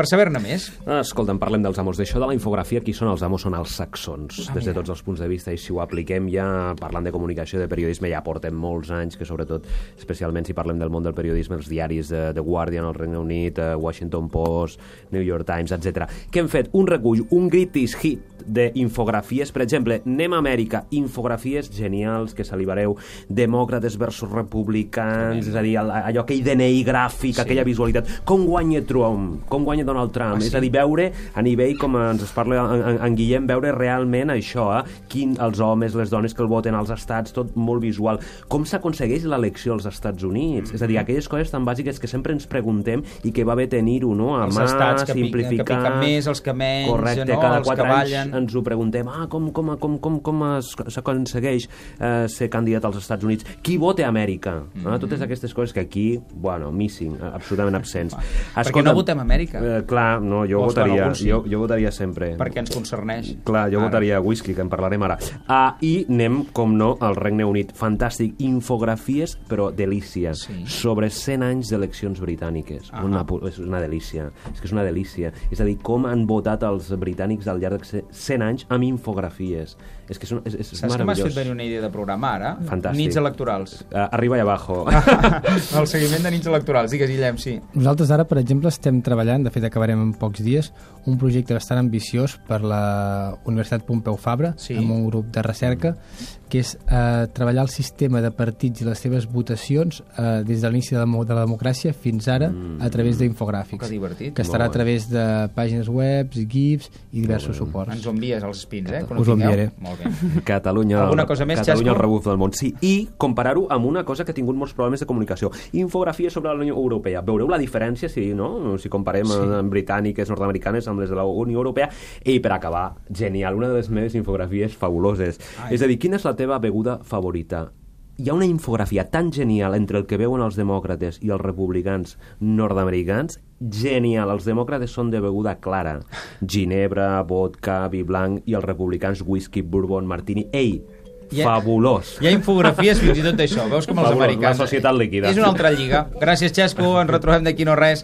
per saber-ne més. Escolta'm, parlem dels amos. D'això de la infografia, qui són els amos? Són els saxons, Ah, des de tots els punts de vista, i si ho apliquem ja, parlant de comunicació, de periodisme, ja portem molts anys, que sobretot, especialment si parlem del món del periodisme, els diaris de The Guardian, el Regne Unit, eh, Washington Post, New York Times, etc. que hem fet un recull, un greatest hit d'infografies, per exemple, anem a Amèrica, infografies genials que salivareu, demòcrates versus republicans, és a dir, allò, aquell DNI gràfic, sí. aquella visualitat, com guanya Trump, com guanya Donald Trump, ah, sí? és a dir, veure a nivell, com ens es parla en, en, Guillem, veure realment això, eh? Quin, els homes, les dones que el voten als estats, tot molt visual. Com s'aconsegueix l'elecció als Estats Units? Mm -hmm. És a dir, aquelles coses tan bàsiques que sempre ens preguntem i que va bé tenir-ho, no? A Els mà, estats que piquen- simplificar... que piquen més, els que menys, Correcte, no? cada Els que quatre anys ballen. ens ho preguntem, ah, com, com, com, com, com s'aconsegueix eh, ser candidat als Estats Units? Qui vota a Amèrica? Mm -hmm. eh? Totes aquestes coses que aquí, bueno, missing, absolutament absents. Perquè no votem Amèrica. Eh, clar, no, jo Vols, votaria, sí. jo, jo votaria sempre. Perquè ens concerneix. Clar, jo Ara. votaria whisky, que en parlarem ara. Ah, I anem, com no, al Regne Unit. Fantàstic. Infografies, però delícia. Sí. Sobre 100 anys d'eleccions britàniques. Ah. Una, és una delícia. És que és una delícia. És a dir, com han votat els britànics al llarg de 100 anys amb infografies. És que és, un- és, és Saps que m'has fet venir una idea de programa ara? Fantàstic. Nits electorals. Uh, arriba i abajo. El seguiment de nits electorals. Digues, Guillem, sí. Nosaltres ara, per exemple, estem treballant, de fet acabarem en pocs dies, un projecte bastant ambiciós per la Universitat Pompeu Fabra, Sí. amb un grup de recerca, que és eh, treballar el sistema de partits i les seves votacions eh, des de l'inici de, la de la democràcia fins ara a través d'infogràfics. Que divertit. Que estarà a través de pàgines web, GIFs i diversos suports. Ens ho envies als espins, eh? Quan Us ho enviaré. Molt bé. Catalunya, Alguna cosa més, Catalunya Xasco? el rebuf del món. Sí, i comparar-ho amb una cosa que ha tingut molts problemes de comunicació. Infografia sobre la Unió Europea. Veureu la diferència si, no? si comparem sí. Britàniques, nord-americanes amb les de la Unió Europea. I per acabar, genial, una de les meves infografies fabuloses. Ai. És a dir, quina és la teva beguda favorita? Hi ha una infografia tan genial entre el que veuen els demòcrates i els republicans nord-americans genial. Els demòcrates són de beguda clara. Ginebra, vodka, vi blanc i els republicans whisky, bourbon, martini. Ei, Hi ha- fabulós. Hi ha infografies fins i tot d'això. Veus com els Fabulós, americans... la societat líquida. És una altra lliga. Gràcies, Xesco. Ens retrobem d'aquí no res.